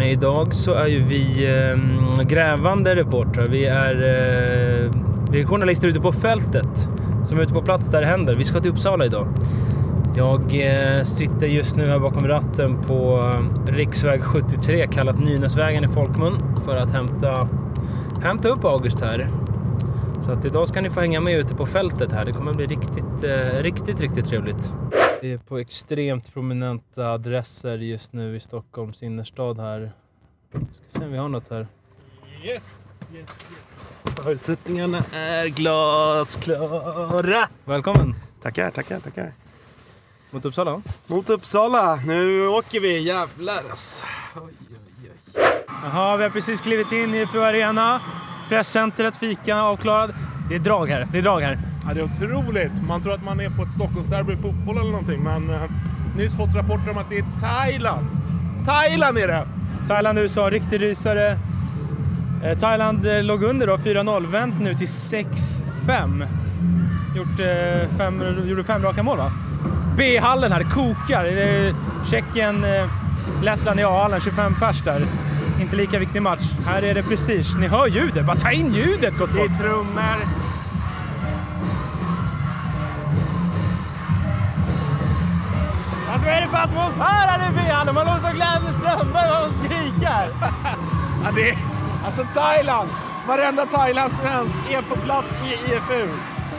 hörni, idag så är ju vi eh, grävande reportrar. Vi är, eh, vi är journalister ute på fältet som är ute på plats där det händer. Vi ska till Uppsala idag. Jag eh, sitter just nu här bakom ratten på eh, riksväg 73, kallat Nynäsvägen i folkmun, för att hämta, hämta upp August här. Så att idag ska ni få hänga med ute på fältet här. Det kommer bli riktigt, eh, riktigt, riktigt trevligt. Är på extremt prominenta adresser just nu i Stockholms innerstad här. Ska se om vi har något här. Yes, yes, yes. Förutsättningarna är glasklara. Välkommen Tackar, tackar, tackar. mot Uppsala. Mot Uppsala. Nu åker vi. Jävlar. Oj, oj, oj. Jaha, vi har precis klivit in i FU Arena. Presscentret, fika avklarad. Det är drag här. Det är drag här. Ja, det är otroligt. Man tror att man är på ett Stockholmsderby i fotboll eller någonting, men uh, nyss fått rapporter om att det är Thailand. Thailand är det! Thailand, USA, riktig rysare. Eh, Thailand eh, låg under då, 4-0. Vänt nu till 6-5. Gjort, eh, fem, gjorde fem raka mål va? B-hallen här, det kokar. Det är Tjeckien, eh, Lettland i A-hallen, 25 pers där. Inte lika viktig match. Här är det prestige. Ni hör ljudet, bara ta in ljudet gott Det folk! är trummor. Vad är det för atmosfär här i B-hallen? Man låter som Glenn Strömberg och skriker! Ja, det är, alltså Thailand. Varenda Thailandssvensk är på plats i IFU.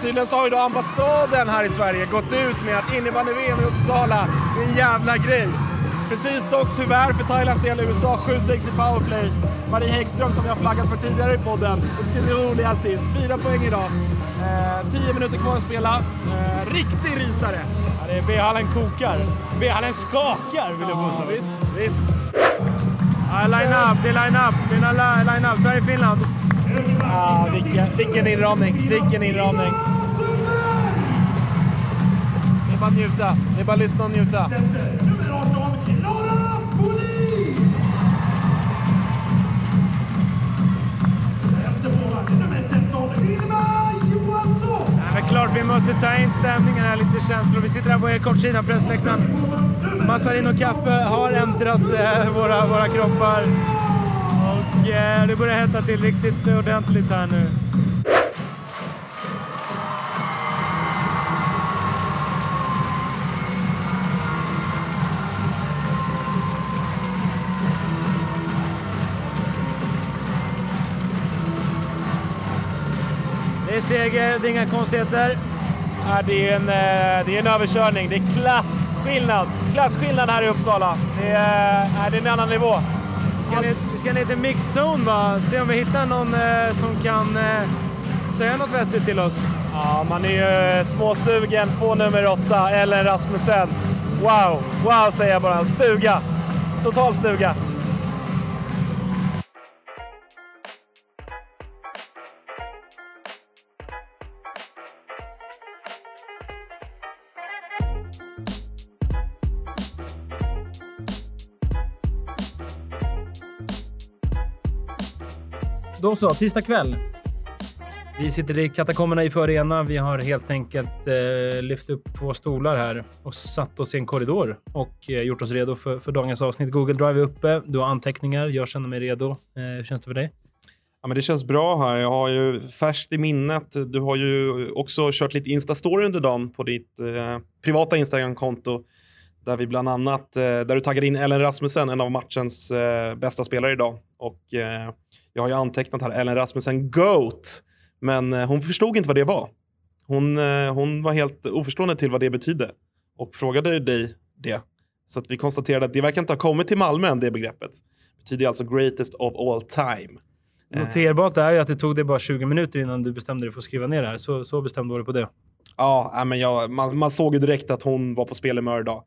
Tydligen så har ju då ambassaden här i Sverige gått ut med att innebandy-VM i Uppsala är en jävla grej. Precis dock tyvärr för Thailands del USA 7-6 i powerplay. Marie Häggström som jag har flaggat för tidigare i podden. Otrolig assist. Fyra poäng idag. Eh, tio minuter kvar att spela. Eh, riktig rysare. Ja, det är B-hallen kokar. B-hallen skakar vill jag påstå. visst, visst. Ja, line up, det är line up. Li- line up. Sverige-Finland. Ah, vilken, vilken inramning, vilken inramning. Det är bara att njuta. Det är bara att lyssna och njuta. Klart vi måste ta in stämningen här, lite känslor. Vi sitter här på kortsidan, pressläktaren. Massarin och kaffe har äntrat eh, våra, våra kroppar. Och eh, det börjar hetta till riktigt ordentligt här nu. Det är seger, det är inga konstigheter. Ja, det, är en, eh, det är en överkörning. Det är klasskillnad. Klasskillnad här i Uppsala. Det är, eh, det är en annan nivå. Vi ska ner, vi ska ner till mixed zone va? Se om vi hittar någon eh, som kan eh, säga något vettigt till oss. Ja, man är ju småsugen på nummer åtta, Ellen Rasmussen. Wow, wow säger jag bara. Stuga. Total stuga. Då så, tisdag kväll. Vi sitter i katakomberna i Förena. Vi har helt enkelt eh, lyft upp två stolar här och satt oss i en korridor och eh, gjort oss redo för, för dagens avsnitt. Google Drive är uppe. Du har anteckningar. Jag känner mig redo. Eh, hur känns det för dig? Ja, men det känns bra här. Jag har ju färskt i minnet. Du har ju också kört lite Insta-story under dagen på ditt eh, privata Instagram-konto. Där vi bland annat, eh, där du taggar in Ellen Rasmussen, en av matchens eh, bästa spelare idag. Och eh, jag har ju antecknat här, Ellen Rasmussen GOAT. Men eh, hon förstod inte vad det var. Hon, eh, hon var helt oförstående till vad det betydde. Och frågade dig det. Så att vi konstaterade att det verkar inte ha kommit till Malmö än, det begreppet. Det betyder alltså greatest of all time. Noterbart är ju att det tog dig bara 20 minuter innan du bestämde dig för att skriva ner det här. Så, så bestämd var du på det. Ja, men jag, man, man såg ju direkt att hon var på spelhumör idag.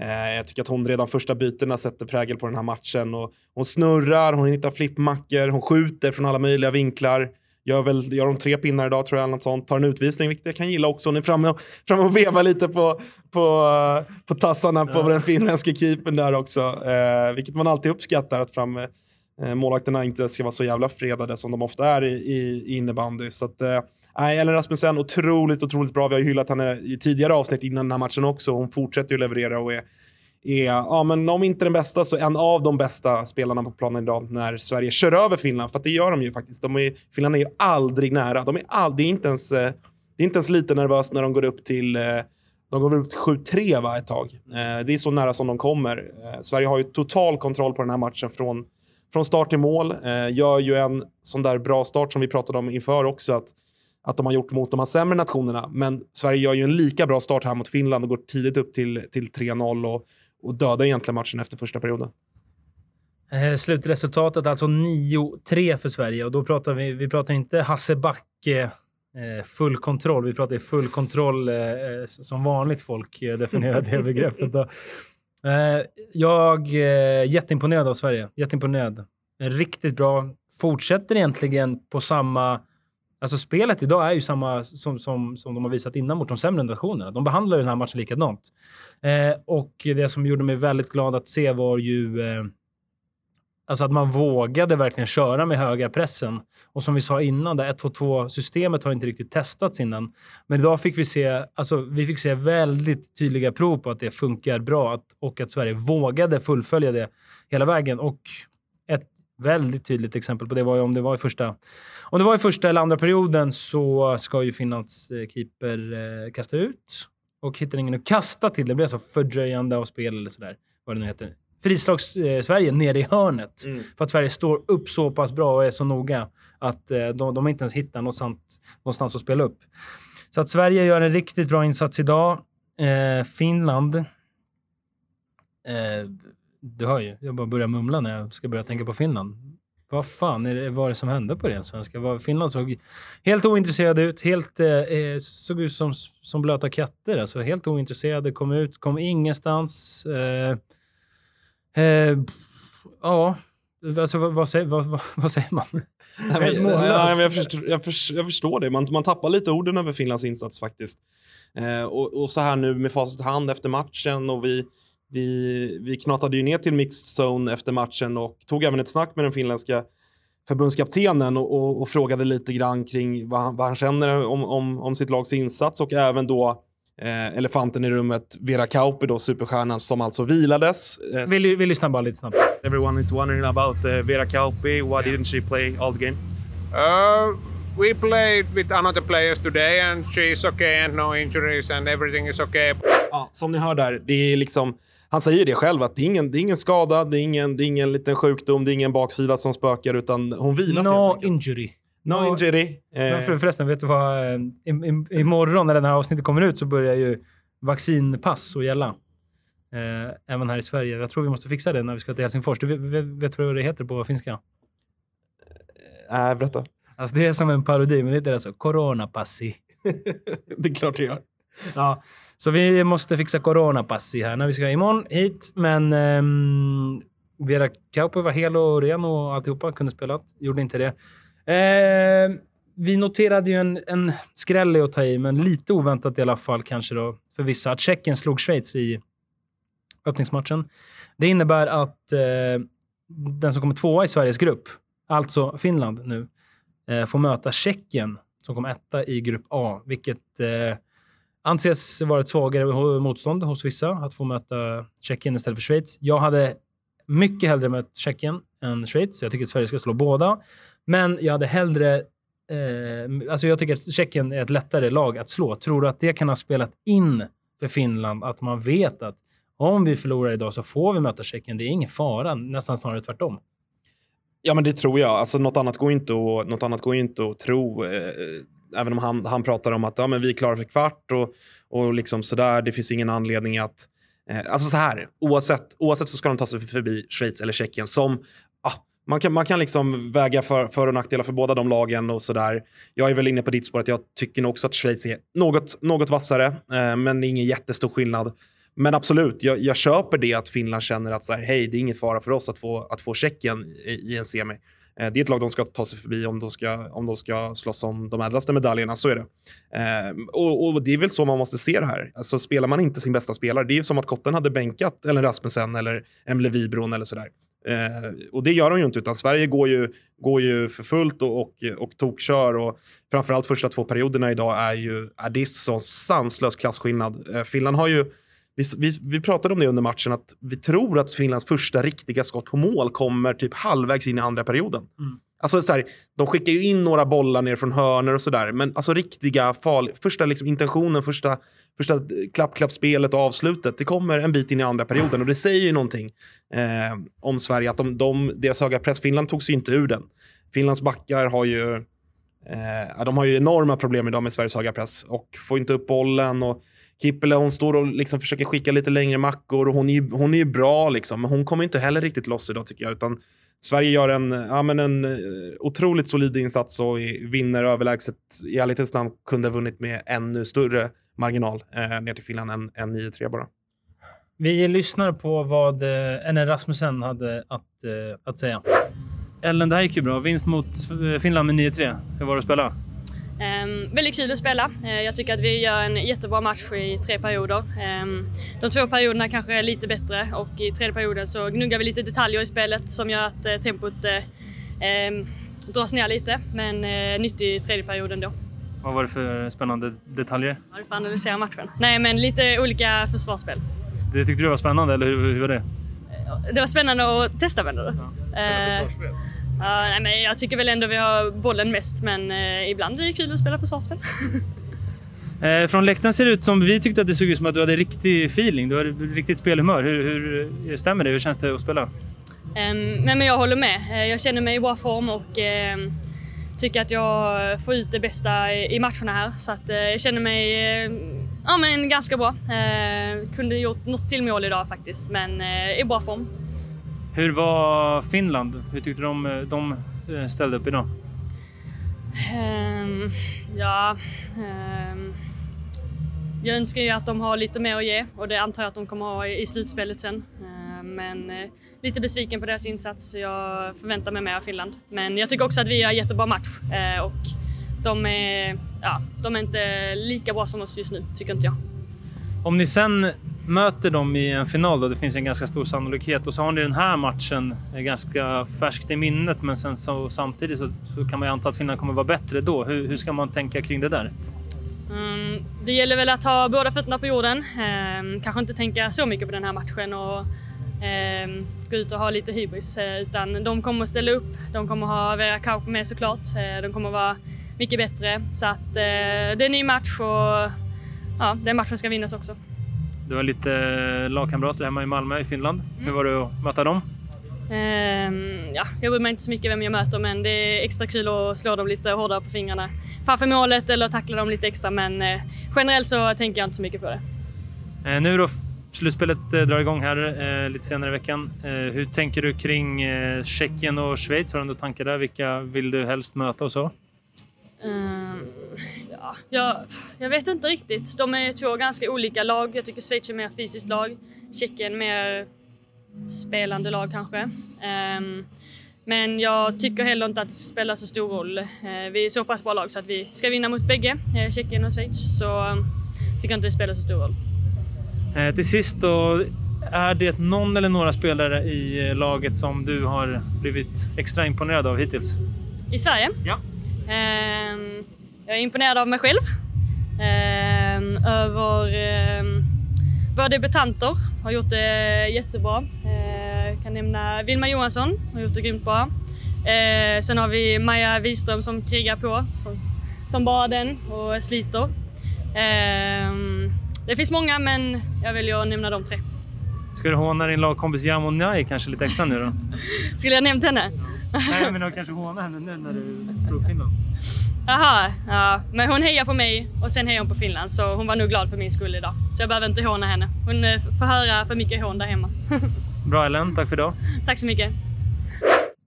Eh, jag tycker att hon redan första bytena sätter prägel på den här matchen. Och hon snurrar, hon hittar flippmackor, hon skjuter från alla möjliga vinklar. Gör, väl, gör de tre pinnar idag tror jag, eller något sånt. Tar en utvisning, vilket jag kan gilla också. Hon är framme och, framme och vevar lite på, på, eh, på tassarna på den finländska keepern där också. Eh, vilket man alltid uppskattar, att framme, eh, Eh, målvakterna inte ska vara så jävla fredade som de ofta är i, i, innebandy. Så att, eh, Nej, Ellen Rasmussen, otroligt, otroligt bra. Vi har ju hyllat henne i tidigare avsnitt innan den här matchen också. Hon fortsätter ju leverera och är, är, ja, men om inte den bästa, så en av de bästa spelarna på planen idag när Sverige kör över Finland. För att det gör de ju faktiskt. De är, Finland är ju aldrig nära. De är all, det, är inte ens, eh, det är inte ens lite nervöst när de går upp till eh, de går upp till 7-3 va, ett tag. Eh, det är så nära som de kommer. Sverige har ju total kontroll på den här matchen från, från start till mål. Eh, gör ju en sån där bra start som vi pratade om inför också. Att, att de har gjort mot de här sämre nationerna. Men Sverige gör ju en lika bra start här mot Finland och går tidigt upp till, till 3-0 och, och dödar egentligen matchen efter första perioden. Eh, slutresultatet alltså 9-3 för Sverige och då pratar vi, vi pratar inte Hasse Backe eh, full kontroll. Vi pratar full kontroll eh, eh, som vanligt folk eh, definierar det begreppet. Då. Eh, jag är jätteimponerad av Sverige. Jätteimponerad. Eh, riktigt bra. Fortsätter egentligen på samma... Alltså spelet idag är ju samma som, som, som de har visat innan mot de sämre nationerna. De behandlar den här matchen likadant. Eh, och det som gjorde mig väldigt glad att se var ju eh, Alltså att man vågade verkligen köra med höga pressen. Och som vi sa innan, det 1-2-2-systemet har inte riktigt testats innan. Men idag fick vi se, alltså, vi fick se väldigt tydliga prov på att det funkar bra att, och att Sverige vågade fullfölja det hela vägen. Och ett väldigt tydligt exempel på det var ju om det var i första, om det var i första eller andra perioden så ska ju Finlands eh, keeper eh, kasta ut och hittar ingen att kasta till. Det blir alltså fördröjande av spel eller sådär, vad det nu heter frislags-Sverige eh, nere i hörnet. Mm. För att Sverige står upp så pass bra och är så noga att eh, de, de inte ens hittar någonstans, någonstans att spela upp. Så att Sverige gör en riktigt bra insats idag. Eh, Finland... Eh, du hör ju, jag bara börjar mumla när jag ska börja tänka på Finland. Vad fan är det, var det som hände på den svenska? Finland såg helt ointresserade ut. Helt, eh, eh, såg ut som, som blöta katter. Alltså, helt ointresserade, kom ut, kom ingenstans. Eh, Eh, ja, alltså vad, vad, säger, vad, vad, säger man? Nej, men, nej, men jag, förstår, jag, förstår, jag, förstår, det. Man, man tappar lite orden över Finlands insats faktiskt. Eh, och, och, så här nu med facit i hand efter matchen och vi, vi, vi knatade ju ner till mixed zone efter matchen och tog även ett snack med den finländska förbundskaptenen och, och, och frågade lite grann kring vad han, vad han känner om, om, om sitt lags insats och även då Eh, elefanten i rummet, Vera Kauppi då, superstjärnan som alltså vilades. Eh, vi, vi lyssnar bara lite snabbt. Everyone is wondering about uh, Vera Kauppi. Why didn't she play all the game? Uh, we played with another players today and she's okay and no injuries and everything is okay. Ja, som ni hör där, det är liksom... Han säger det själv, att det är ingen, det är ingen skada, det är ingen, det är ingen liten sjukdom, det är ingen baksida som spökar, utan hon vilas No injury. No injury. Eh. För, förresten, vet du vad? imorgon när den här avsnittet kommer ut så börjar ju vaccinpass att gälla. Eh, även här i Sverige. Jag tror vi måste fixa det när vi ska till Helsingfors. Du vet, vet du vad det heter på finska? Nej, äh, berätta. Alltså det är som en parodi, men det heter alltså coronapassi. det är klart det gör. Ja, så vi måste fixa coronapassi här när vi ska imorgon hit. Men um, Vera Kauppi var hel och ren och alltihopa. Kunde spela. Gjorde inte det. Eh, vi noterade ju en, en skräll att ta i, men lite oväntat i alla fall kanske då för vissa, att Tjeckien slog Schweiz i öppningsmatchen. Det innebär att eh, den som kommer tvåa i Sveriges grupp, alltså Finland nu, eh, får möta Tjeckien som kom etta i grupp A, vilket eh, anses vara ett svagare motstånd hos vissa att få möta Tjeckien istället för Schweiz. Jag hade mycket hellre mött Tjeckien än Schweiz. Jag tycker att Sverige ska slå båda. Men jag hade hellre... Eh, alltså jag tycker att Tjeckien är ett lättare lag att slå. Tror du att det kan ha spelat in för Finland? Att man vet att om vi förlorar idag så får vi möta Tjeckien. Det är ingen fara, nästan snarare tvärtom. Ja, men det tror jag. Alltså, något, annat går inte att, något annat går inte att tro. Eh, även om han, han pratar om att ja, men vi är klara för kvart och, och liksom sådär. Det finns ingen anledning att... Eh, alltså så här, oavsett, oavsett så ska de ta sig förbi Schweiz eller Tjeckien som man kan, man kan liksom väga för, för och nackdelar för båda de lagen och sådär. Jag är väl inne på ditt spår att jag tycker nog också att Schweiz är något, något vassare, eh, men ingen jättestor skillnad. Men absolut, jag, jag köper det att Finland känner att så här, hej, det är ingen fara för oss att få, att få Tjeckien i, i en semi. Eh, det är ett lag de ska ta sig förbi om de ska, om de ska slåss om de ädlaste medaljerna, så är det. Eh, och, och, det är väl så man måste se det här. Alltså, spelar man inte sin bästa spelare, det är ju som att Kotten hade bänkat Ellen Rasmussen eller Emily Wibron eller sådär. Eh, och det gör de ju inte, utan Sverige går ju, går ju för fullt och, och, och tokkör. Och framförallt första två perioderna idag är ju är det så sanslös klasskillnad. Eh, Finland har ju vi, vi, vi pratade om det under matchen, att vi tror att Finlands första riktiga skott på mål kommer typ halvvägs in i andra perioden. Mm. Alltså så här, de skickar ju in några bollar ner från hörner och sådär, men alltså riktiga farliga, första liksom intentionen, första, första klapp-klapp-spelet och avslutet, det kommer en bit in i andra perioden och det säger ju någonting eh, om Sverige, att de, de, deras höga press, Finland tog sig inte ur den. Finlands backar har ju, eh, de har ju enorma problem idag med Sveriges höga press och får inte upp bollen och Kippele hon står och liksom försöker skicka lite längre mackor och hon är ju, hon är ju bra liksom, men hon kommer inte heller riktigt loss idag tycker jag, utan Sverige gör en, ja, men en eh, otroligt solid insats och vinner överlägset. I ärlighetens namn kunde ha vunnit med ännu större marginal eh, ner till Finland än, än 9-3 bara. Vi lyssnar på vad eh, NR Rasmussen hade att, eh, att säga. Ellen, det här gick ju bra. Vinst mot eh, Finland med 9-3. Hur var det att spela? Um, väldigt kul att spela. Eh, jag tycker att vi gör en jättebra match i tre perioder. Ehm, de två perioderna kanske är lite bättre och i tredje perioden så gnuggar vi lite detaljer i spelet som gör att eh, tempot eh, ehm, dras ner lite. Men nyttig i tredje perioden då. Vad var det för spännande detaljer? Ja, Vi får analysera matchen. Nej, men lite olika försvarsspel. Det tyckte du var spännande, eller hur, hur var det? Det var spännande att testa menar du? Eh, Ja, nej, men jag tycker väl ändå vi har bollen mest men eh, ibland är det kul att spela försvarsspel. Eh, från läktaren ser det ut som vi tyckte att det såg ut som att du hade riktig feeling. Du hade riktigt spelhumör. Hur, hur stämmer det? Hur känns det att spela? Nej, men jag håller med. Eh, Jag känner mig i bra form och ehm, tycker att jag får ut det bästa i matcherna här. Så att, eh, jag känner mig eh, ja, men ganska bra. Eh, kunde gjort något till mål idag faktiskt, men eh, i bra form. Hur var Finland? Hur tyckte du de, de eh, ställde upp idag? Ehm, ja, ehm, jag önskar ju att de har lite mer att ge och det antar jag att de kommer ha i slutspelet sen. Ehm, men eh, lite besviken på deras insats. Jag förväntar mig mer av Finland. Men jag tycker också att vi gör en jättebra match eh, och de är, ja, de är inte lika bra som oss just nu, tycker inte jag. Om ni sen möter dem i en final då, det finns en ganska stor sannolikhet och så har ni den här matchen eh, ganska färskt i minnet men sen så, samtidigt så, så kan man ju anta att Finland kommer vara bättre då. Hur, hur ska man tänka kring det där? Mm, det gäller väl att ha båda fötterna på jorden. Eh, kanske inte tänka så mycket på den här matchen och eh, gå ut och ha lite hybris. eh, utan de kommer att ställa upp. De kommer ha Vera Kauk med såklart. Eh, de kommer vara mycket bättre. Så att eh, det är en ny match och ja, den matchen ska vinnas också. Du har lite lagkamrater hemma i Malmö i Finland. Hur var det att möta dem? Ehm, ja, jag bryr mig inte så mycket vem jag möter men det är extra kul att slå dem lite hårdare på fingrarna framför målet eller tackla dem lite extra men eh, generellt så tänker jag inte så mycket på det. Eh, nu då, slutspelet eh, drar igång här lite senare i veckan. Hur tänker du kring Tjeckien och Schweiz? Har du några tankar där? Vilka vill du helst möta och så? Ehm, ja, jag, jag vet inte riktigt. De är två ganska olika lag. Jag tycker Schweiz är mer fysiskt lag. Tjeckien mer spelande lag kanske. Ehm, men jag tycker heller inte att det spelar så stor roll. Eh, vi är så pass bra lag så att vi ska vinna mot bägge, eh, Tjeckien och Schweiz. Så eh, tycker inte det spelar så stor roll. Eh, till sist då, är det någon eller några spelare i eh, laget som du har blivit extra imponerad av hittills? I Sverige? Ja. Ehm, jag är imponerad av mig själv. Ehm, över um, våra debutanter. Har gjort det jättebra. Uh, kan nämna Vilma Johansson. Har gjort det grymt bra. Eh, sen har vi Maja Wiström som krigar på som, som bara den och sliter. Ehm, det finns många men jag väljer att nämna de tre. Ska du håna din lagkompis Jamo Njai kanske lite extra nu då? Skulle jag nämnt henne? Nej, men då kanske håna henne nu när du slog Finland. Jaha, ja. Men hon hejar på mig och sen hejar hon på Finland så hon var nog glad för min skull idag. Så jag behöver inte håna henne. Hon eh, får höra för mycket hån där hemma. Bra Ellen, tack för idag. Tack så mycket.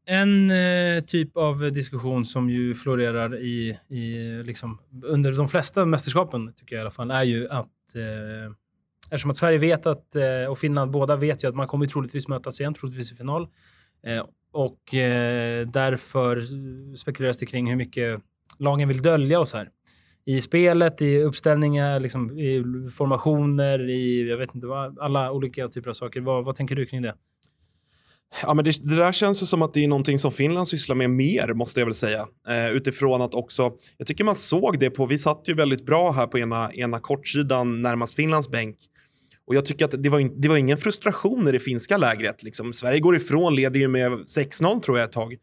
En eh, typ av diskussion som ju florerar i, i liksom, under de flesta mästerskapen, tycker jag i alla fall, är ju att eh, eftersom att Sverige vet att, eh, och Finland båda vet ju att man kommer troligtvis mötas igen, troligtvis i final. Och eh, därför spekuleras det kring hur mycket lagen vill dölja oss här. I spelet, i uppställningar, liksom, i formationer, i jag vet inte vad, alla olika typer av saker. Vad, vad tänker du kring det? Ja, men det, det där känns ju som att det är någonting som Finland sysslar med mer, måste jag väl säga. Eh, utifrån att också, jag tycker man såg det på, vi satt ju väldigt bra här på ena, ena kortsidan närmast Finlands bänk. Och jag tycker att det var, in, det var ingen frustration i det finska lägret. Liksom. Sverige går ifrån, leder ju med 6-0 tror jag ett tag.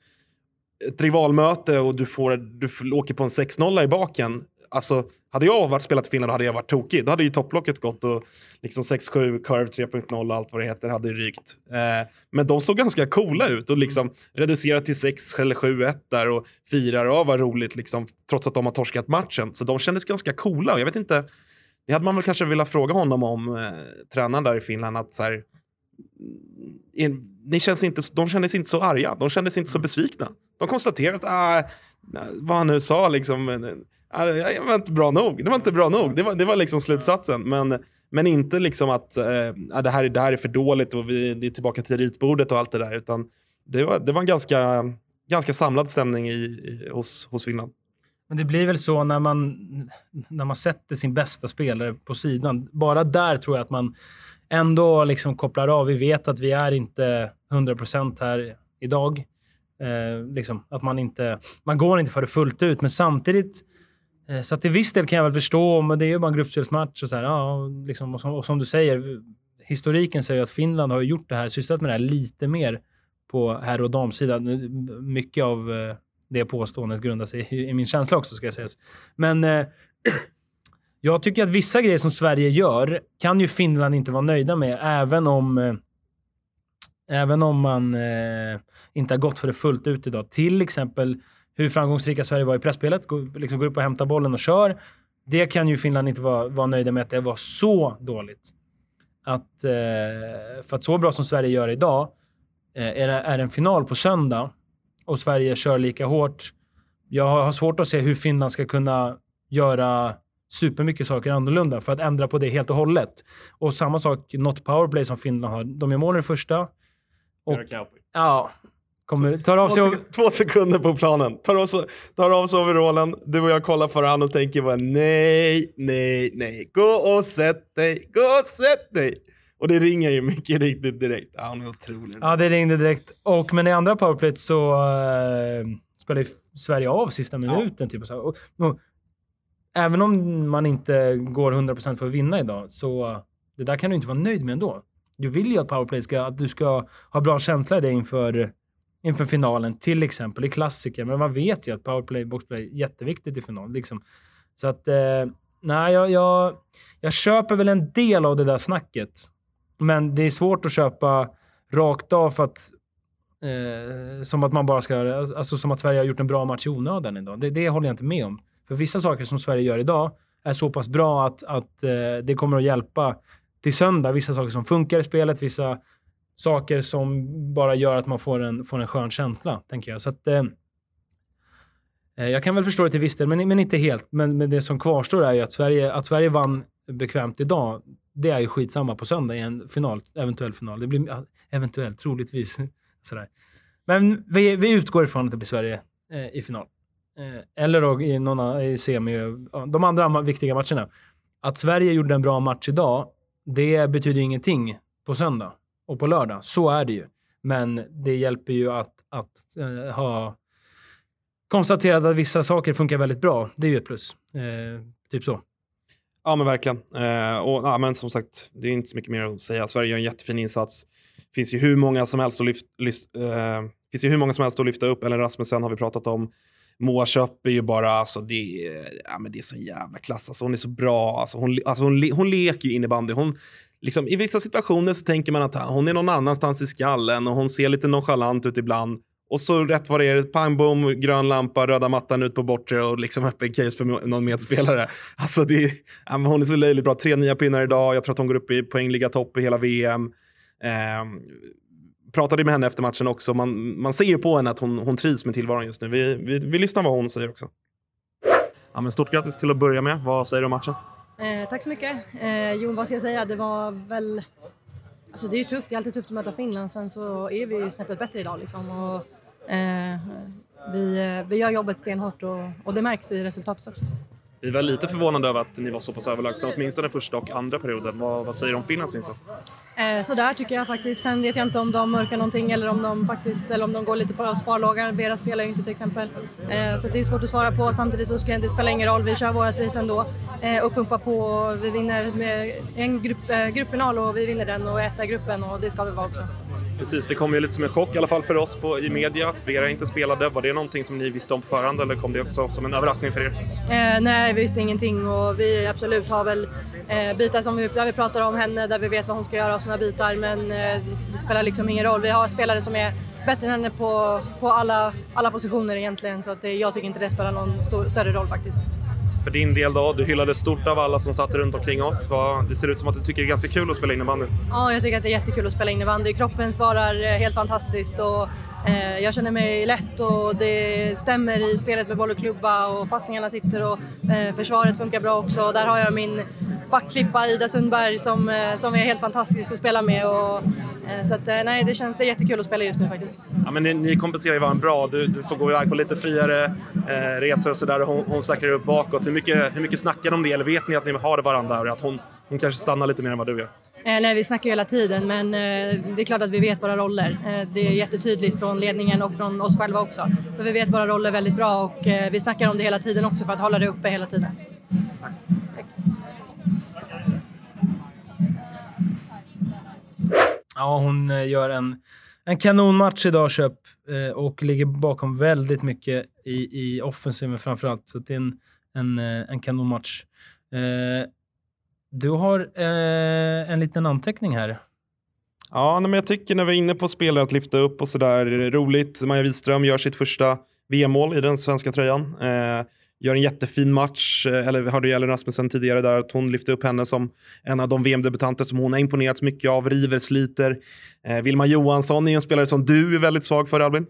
Ett rivalmöte och du, får, du åker på en 6-0 i baken. Alltså, hade jag varit spelat i Finland hade jag varit tokig. Då hade ju topplocket gått och liksom 6-7, curve 3.0 och allt vad det heter hade rykt. Eh, men de såg ganska coola ut och liksom reducerat till 6 eller 7-1 där och firar. Ja, vad roligt liksom, trots att de har torskat matchen. Så de kändes ganska coola. Och jag vet inte, det hade man väl kanske velat fråga honom om, eh, tränaren där i Finland, att så här, in, ni känns inte, de kändes inte så arga, de kändes inte så besvikna. De konstaterade att, ah, vad han nu sa, liksom, ah, det var inte bra nog. Det var inte bra nog. Det var, det var liksom slutsatsen. Men, men inte liksom att eh, det, här, det här är för dåligt och vi det är tillbaka till ritbordet och allt det där. Utan det var, det var en ganska, ganska samlad stämning i, i, hos, hos Finland. Men det blir väl så när man, när man sätter sin bästa spelare på sidan. Bara där tror jag att man ändå liksom kopplar av. Vi vet att vi är inte 100% här idag. Eh, liksom, att man inte... Man går inte för det fullt ut, men samtidigt... Eh, så till viss del kan jag väl förstå, men det är ju bara en gruppspelsmatch och så här, ja, liksom, och, som, och som du säger, historiken säger att Finland har gjort det här, sysslat med det här lite mer på herr och damsidan. Mycket av eh, det påståendet grundar sig i, i min känsla också, ska jag säga. Men eh, jag tycker att vissa grejer som Sverige gör kan ju Finland inte vara nöjda med, även om eh, Även om man eh, inte har gått för det fullt ut idag. Till exempel hur framgångsrika Sverige var i pressspelet. Går, liksom går upp och hämtar bollen och kör. Det kan ju Finland inte vara, vara nöjda med att det var så dåligt. Att, eh, för att så bra som Sverige gör idag, eh, är, det, är en final på söndag och Sverige kör lika hårt. Jag har svårt att se hur Finland ska kunna göra supermycket saker annorlunda för att ändra på det helt och hållet. Och samma sak, not powerplay som Finland har. De gör mål i den första. Och, ja, kommer, tar av Två, sig... sek två sekunder på planen. Tar av, sig, tar av sig overallen. Du och jag kollar på varandra och tänker bara nej, nej, nej. Gå och sätt dig, gå och sätt dig. Och det ringer ju mycket riktigt direkt. Ja, han är otrolig. Ja, det ringde direkt. Och, men i andra powerplayet så uh, spelade Sverige av sista minuten. Typ, och så. Och, och, även om man inte går 100% för att vinna idag, så det där kan du inte vara nöjd med ändå. Du vill ju att powerplay ska, att du ska ha bra känsla i det inför, inför finalen, till exempel i klassiker. Men man vet ju att powerplay, boxplay är jätteviktigt i final. Liksom. Så att, eh, nej, jag, jag, jag köper väl en del av det där snacket. Men det är svårt att köpa rakt av för att eh, som att man bara ska, alltså som att Sverige har gjort en bra match i onödan idag. Det, det håller jag inte med om. För vissa saker som Sverige gör idag är så pass bra att, att eh, det kommer att hjälpa till söndag. Vissa saker som funkar i spelet, vissa saker som bara gör att man får en, får en skön känsla, tänker jag. Så att, eh, eh jag kan väl förstå det till viss del, men, men inte helt. Men, men det som kvarstår är ju att Sverige, att Sverige vann bekvämt idag, det är ju skitsamma på söndag i en final, eventuell final. Det blir eventuellt, troligtvis. Sådär. Men vi, vi utgår ifrån att det blir Sverige eh, i final. Eh, eller då i, någon, i semi, de andra viktiga matcherna. Att Sverige gjorde en bra match idag, det betyder ingenting på söndag och på lördag. Så är det ju. Men det hjälper ju att, att eh, ha konstaterat att vissa saker funkar väldigt bra. Det är ju ett plus. Eh, typ så. Ja men verkligen. Eh, och, ja, men som sagt, det är inte så mycket mer att säga. Sverige gör en jättefin insats. Det finns ju hur många som helst att, lyft, lyft, eh, finns ju hur många som helst att lyfta upp. Ellen Rasmussen har vi pratat om. Moa Köpp är ju bara, alltså det, är, ja, men det är så jävla klass. Alltså hon är så bra. Alltså hon, alltså hon, hon leker ju innebandy. Hon, liksom, I vissa situationer så tänker man att hon är någon annanstans i skallen och hon ser lite nonchalant ut ibland. Och så rätt vad det är, pang bom, grön lampa, röda mattan ut på bortre och liksom öppen case för någon medspelare. Alltså det är, ja, hon är så löjligt bra. Tre nya pinnar idag. Jag tror att hon går upp i poängliga topp i hela VM. Eh, pratade med henne efter matchen också. Man, man ser ju på henne att hon, hon trivs med tillvaron just nu. Vi, vi, vi lyssnar vad hon säger också. Ja, men stort grattis till att börja med. Vad säger du om matchen? Eh, tack så mycket. Eh, jo, vad ska jag säga? Det var väl... Alltså det är ju tufft. Det är alltid tufft att möta Finland. Sen så är vi ju snäppet bättre idag liksom. Och, vi, vi gör jobbet stenhårt och, och det märks i resultatet också. Vi var lite förvånade över att ni var så pass överlägsna, åtminstone första och andra perioden. Vad, vad säger du om Finlands insats? Eh, så där tycker jag faktiskt. Sen vet jag inte om de mörkar någonting eller om de faktiskt eller om de går lite på sparlågar. Vera spelar ju inte till exempel. Eh, så det är svårt att svara på. Samtidigt så ska det spela ingen roll. Vi kör vårt race ändå eh, och pumpar på. och Vi vinner med en grupp, eh, gruppfinal och vi vinner den och i gruppen och det ska vi vara också. Precis, det kom ju lite som en chock i alla fall för oss på, i media att Vera inte spelade. Var det någonting som ni visste om förhand eller kom det också som en överraskning för er? Eh, nej, vi visste ingenting och vi absolut har väl eh, bitar som vi, där vi pratar om henne, där vi vet vad hon ska göra och sådana bitar. Men eh, det spelar liksom ingen roll. Vi har spelare som är bättre än henne på, på alla, alla positioner egentligen. Så att det, jag tycker inte det spelar någon stor, större roll faktiskt. För din del då, du hyllades stort av alla som satt runt omkring oss. Det ser ut som att du tycker det är ganska kul att spela innebandy. Ja, jag tycker att det är jättekul att spela innebandy. Kroppen svarar eh, helt fantastiskt och Eh, jag känner mig lätt och det stämmer i spelet med boll och klubba och passningarna sitter och eh, försvaret funkar bra också. Där har jag min backklippa Ida Sundberg som, eh, som är helt fantastisk att spela med. Och, så att, nej, det känns det är jättekul att spela just nu faktiskt. Ja, men ni, ni kompenserar ju varandra bra. Du, du får gå iväg på lite friare eh, resor och sådär. Hon, hon säkrar upp bakåt. Hur mycket, hur mycket snackar ni om det? Eller vet ni att ni har varandra och att hon, hon kanske stannar lite mer än vad du gör? Eh, nej, vi snackar ju hela tiden men eh, det är klart att vi vet våra roller. Eh, det är jättetydligt från ledningen och från oss själva också. Så vi vet våra roller väldigt bra och eh, vi snackar om det hela tiden också för att hålla det uppe hela tiden. Tack. Ja, hon eh, gör en, en kanonmatch idag, Köp, eh, och ligger bakom väldigt mycket i, i offensiven framför allt. Så det är en, en, eh, en kanonmatch. Eh, du har eh, en liten anteckning här. Ja, men jag tycker när vi är inne på spelare att lyfta upp och sådär. Roligt. Maja Wiström gör sitt första VM-mål i den svenska tröjan. Eh, gör en jättefin match. Eh, eller hörde ju Ellen Rasmussen tidigare där att hon lyfte upp henne som en av de VM-debutanter som hon har imponerats mycket av. River, sliter. Eh, Vilma Johansson är ju en spelare som du är väldigt svag för Albin.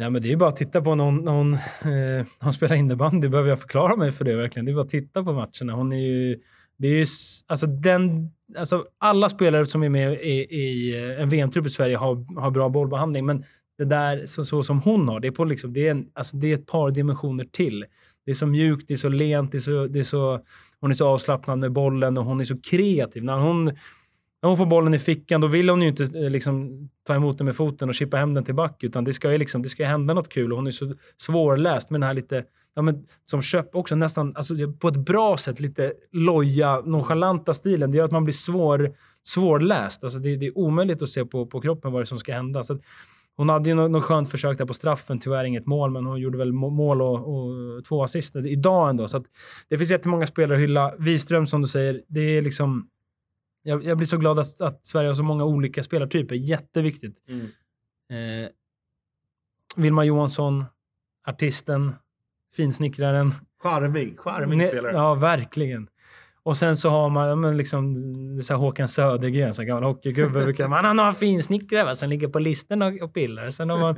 Ja, men det är ju bara att titta på när hon, eh, hon spelar innebandy. Behöver jag förklara mig för det verkligen? Det är bara att titta på matcherna. Hon är ju... Det är ju alltså den, alltså alla spelare som är med i, i eh, en VM-trupp i Sverige har, har bra bollbehandling, men det där så, så som hon har, det är, på liksom, det, är en, alltså det är ett par dimensioner till. Det är så mjukt, det är så lent, det är så, det är så, hon är så avslappnad med bollen och hon är så kreativ. När hon, när hon får bollen i fickan, då vill hon ju inte eh, liksom, ta emot den med foten och chippa hem den till back, utan det ska ju liksom, det ska hända något kul och hon är så svårläst med den här lite, ja, men, som köp också nästan, alltså, på ett bra sätt, lite loja, nonchalanta stilen. Det gör att man blir svår, svårläst. Alltså, det, det är omöjligt att se på, på kroppen vad det är som ska hända. Så att, hon hade ju något, något skönt försök där på straffen, tyvärr inget mål, men hon gjorde väl mål och, och två assister idag ändå. Så att det finns jättemånga spelare att hylla. Wiström, som du säger, det är liksom... Jag, jag blir så glad att, att Sverige har så många olika spelartyper. Jätteviktigt. Eh, Vilma Johansson, artisten, finsnickraren. Charmig, charmig spelare. Ja, verkligen. Och sen så har man ja, men liksom, så här Håkan Södergren, så här gammal hockeygubbe. man han har finsnickrare va, som ligger på listan och, och pillar. Sen har man,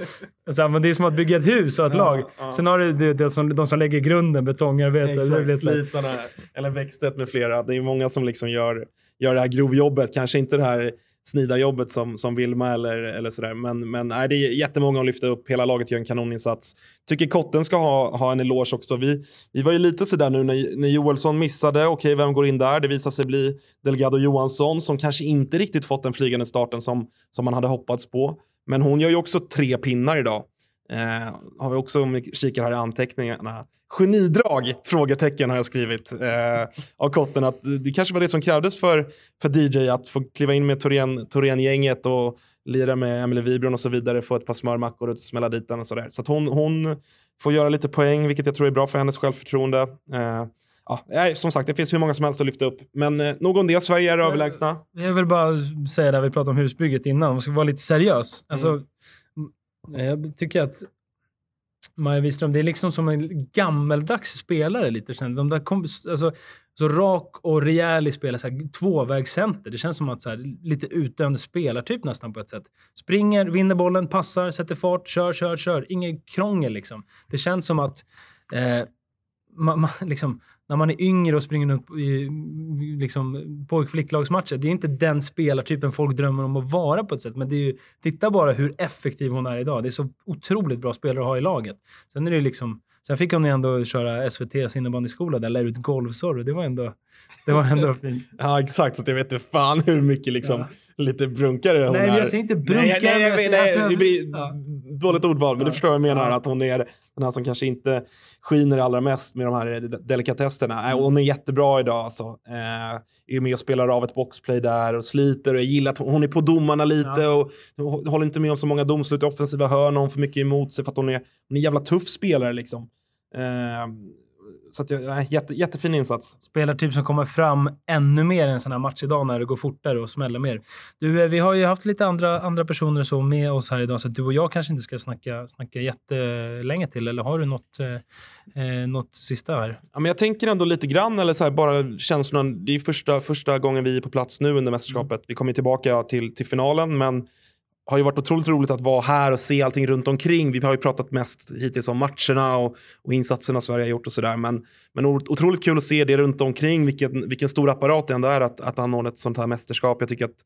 så här, men det är som att bygga ett hus och ett lag. Sen har du det, det som, de som lägger grunden, betongarbetare. Exakt, slitarna, eller Bäckstedt med flera. Det är många som liksom gör, göra det här grovjobbet. Kanske inte det här snidarjobbet som, som Vilma eller, eller sådär. Men, men nej, det är jättemånga att lyfta upp. Hela laget gör en kanoninsats. Tycker Kotten ska ha, ha en eloge också. Vi, vi var ju lite sådär nu när, när Joelsson missade. Okej, vem går in där? Det visar sig bli Delgado Johansson som kanske inte riktigt fått den flygande starten som, som man hade hoppats på. Men hon gör ju också tre pinnar idag. Eh, har vi också, om vi kikar här i anteckningarna, genidrag? Frågetecken har jag skrivit eh, av Kotten. Att det kanske var det som krävdes för, för DJ att få kliva in med Torén- Torén-gänget och lira med Emelie Wibron och så vidare, få ett par smörmackor och smälla dit den och sådär. Så att hon, hon får göra lite poäng, vilket jag tror är bra för hennes självförtroende. Eh, ja, som sagt, det finns hur många som helst att lyfta upp. Men eh, nog om det, Sverige är överlägsna. Jag vill bara säga det vi pratade om husbygget innan, om man ska vara lite seriös. Alltså, mm. Eh, jag tycker att Maja Wiström, det är liksom som en gammeldags spelare lite. De där kom, alltså, så rak och rejäl i spelet, så här, tvåvägscenter. Det känns som att så här, lite utdöende spelartyp nästan på ett sätt. Springer, vinner bollen, passar, sätter fart, kör, kör, kör. Inget krångel liksom. Det känns som att eh, man, man, liksom, när man är yngre och springer upp i liksom, pojk flicklagsmatcher, det är inte den spelartypen folk drömmer om att vara på ett sätt. Men det är ju, titta bara hur effektiv hon är idag. Det är så otroligt bra spelare att ha i laget. Sen är det liksom Sen fick hon ju ändå köra SVTs innebandyskola där, lära ut golvsorr. Det var ändå, det var ändå fint. Ja, exakt. Så jag vet inte fan hur mycket liksom, Ja. Lite brunkare hon Nej, är. jag säger inte brunkare, Nej, nej, jag nej, säger nej, alltså- det blir Ja. dåligt ordval, men du förstår vad jag menar. Att hon är den här som kanske inte skiner allra mest med de här de- delikatesserna. Mm. Hon är jättebra idag alltså. Eh, är med och spelar av ett boxplay där och sliter. Och jag gillar att hon hon är på domarna lite Ja. och hon håller inte med om så många domslut i offensiva hörn. Hon får mycket emot sig för att hon är, hon är en jävla tuff spelare liksom. Eh, så att jag, jätte, jättefin insats. spelartyp som kommer fram ännu mer i en sån här match idag när det går fortare och smäller mer. Du, eh, vi har ju haft lite andra, andra personer så med oss här idag, så du och jag kanske inte ska snacka, snacka jättelänge till, eller har du något, eh, eh, något sista här? Ja, men jag tänker ändå lite grann, eller så här, bara känslan. Det är första, första gången vi är på plats nu under mästerskapet. Vi kommer tillbaka till, till finalen, men har ju varit otroligt roligt att vara här och se allting runt omkring. Vi har ju pratat mest hittills om matcherna och, och insatserna Sverige har gjort och sådär. Men, men otroligt kul att se det runt omkring, vilken, vilken stor apparat det ändå är att, att anordna ett sånt här mästerskap. Jag tycker att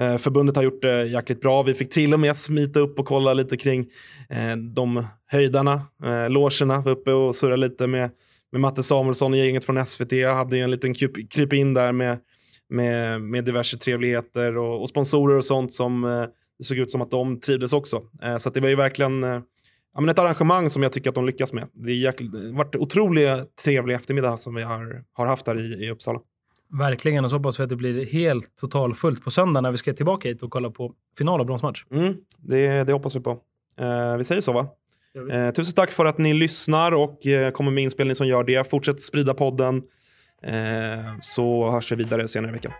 eh, förbundet har gjort det jäkligt bra. Vi fick till och med smita upp och kolla lite kring eh, de höjdarna, eh, logerna, var uppe och surra lite med med Matte Samuelsson och gänget från SVT. Jag hade ju en liten kryp, kryp in där med, med, med diverse trevligheter och, och sponsorer och sånt som eh, det såg ut som att de trivdes också. Eh, så det var ju verkligen eh, ja, men ett arrangemang som jag tycker att de lyckas med. Det, har varit otroligt trevlig eftermiddag som vi har, har haft här i, i Uppsala. Verkligen, och så hoppas vi att det blir helt totalfullt på söndag när vi ska tillbaka hit och kolla på final och bronsmatch. Mm, det, det hoppas vi på. Eh, vi säger så va? Eh, tusen tack för att ni lyssnar och eh, kommer med inspelning som gör det. Fortsätt sprida podden eh, så hörs vi vidare senare i veckan.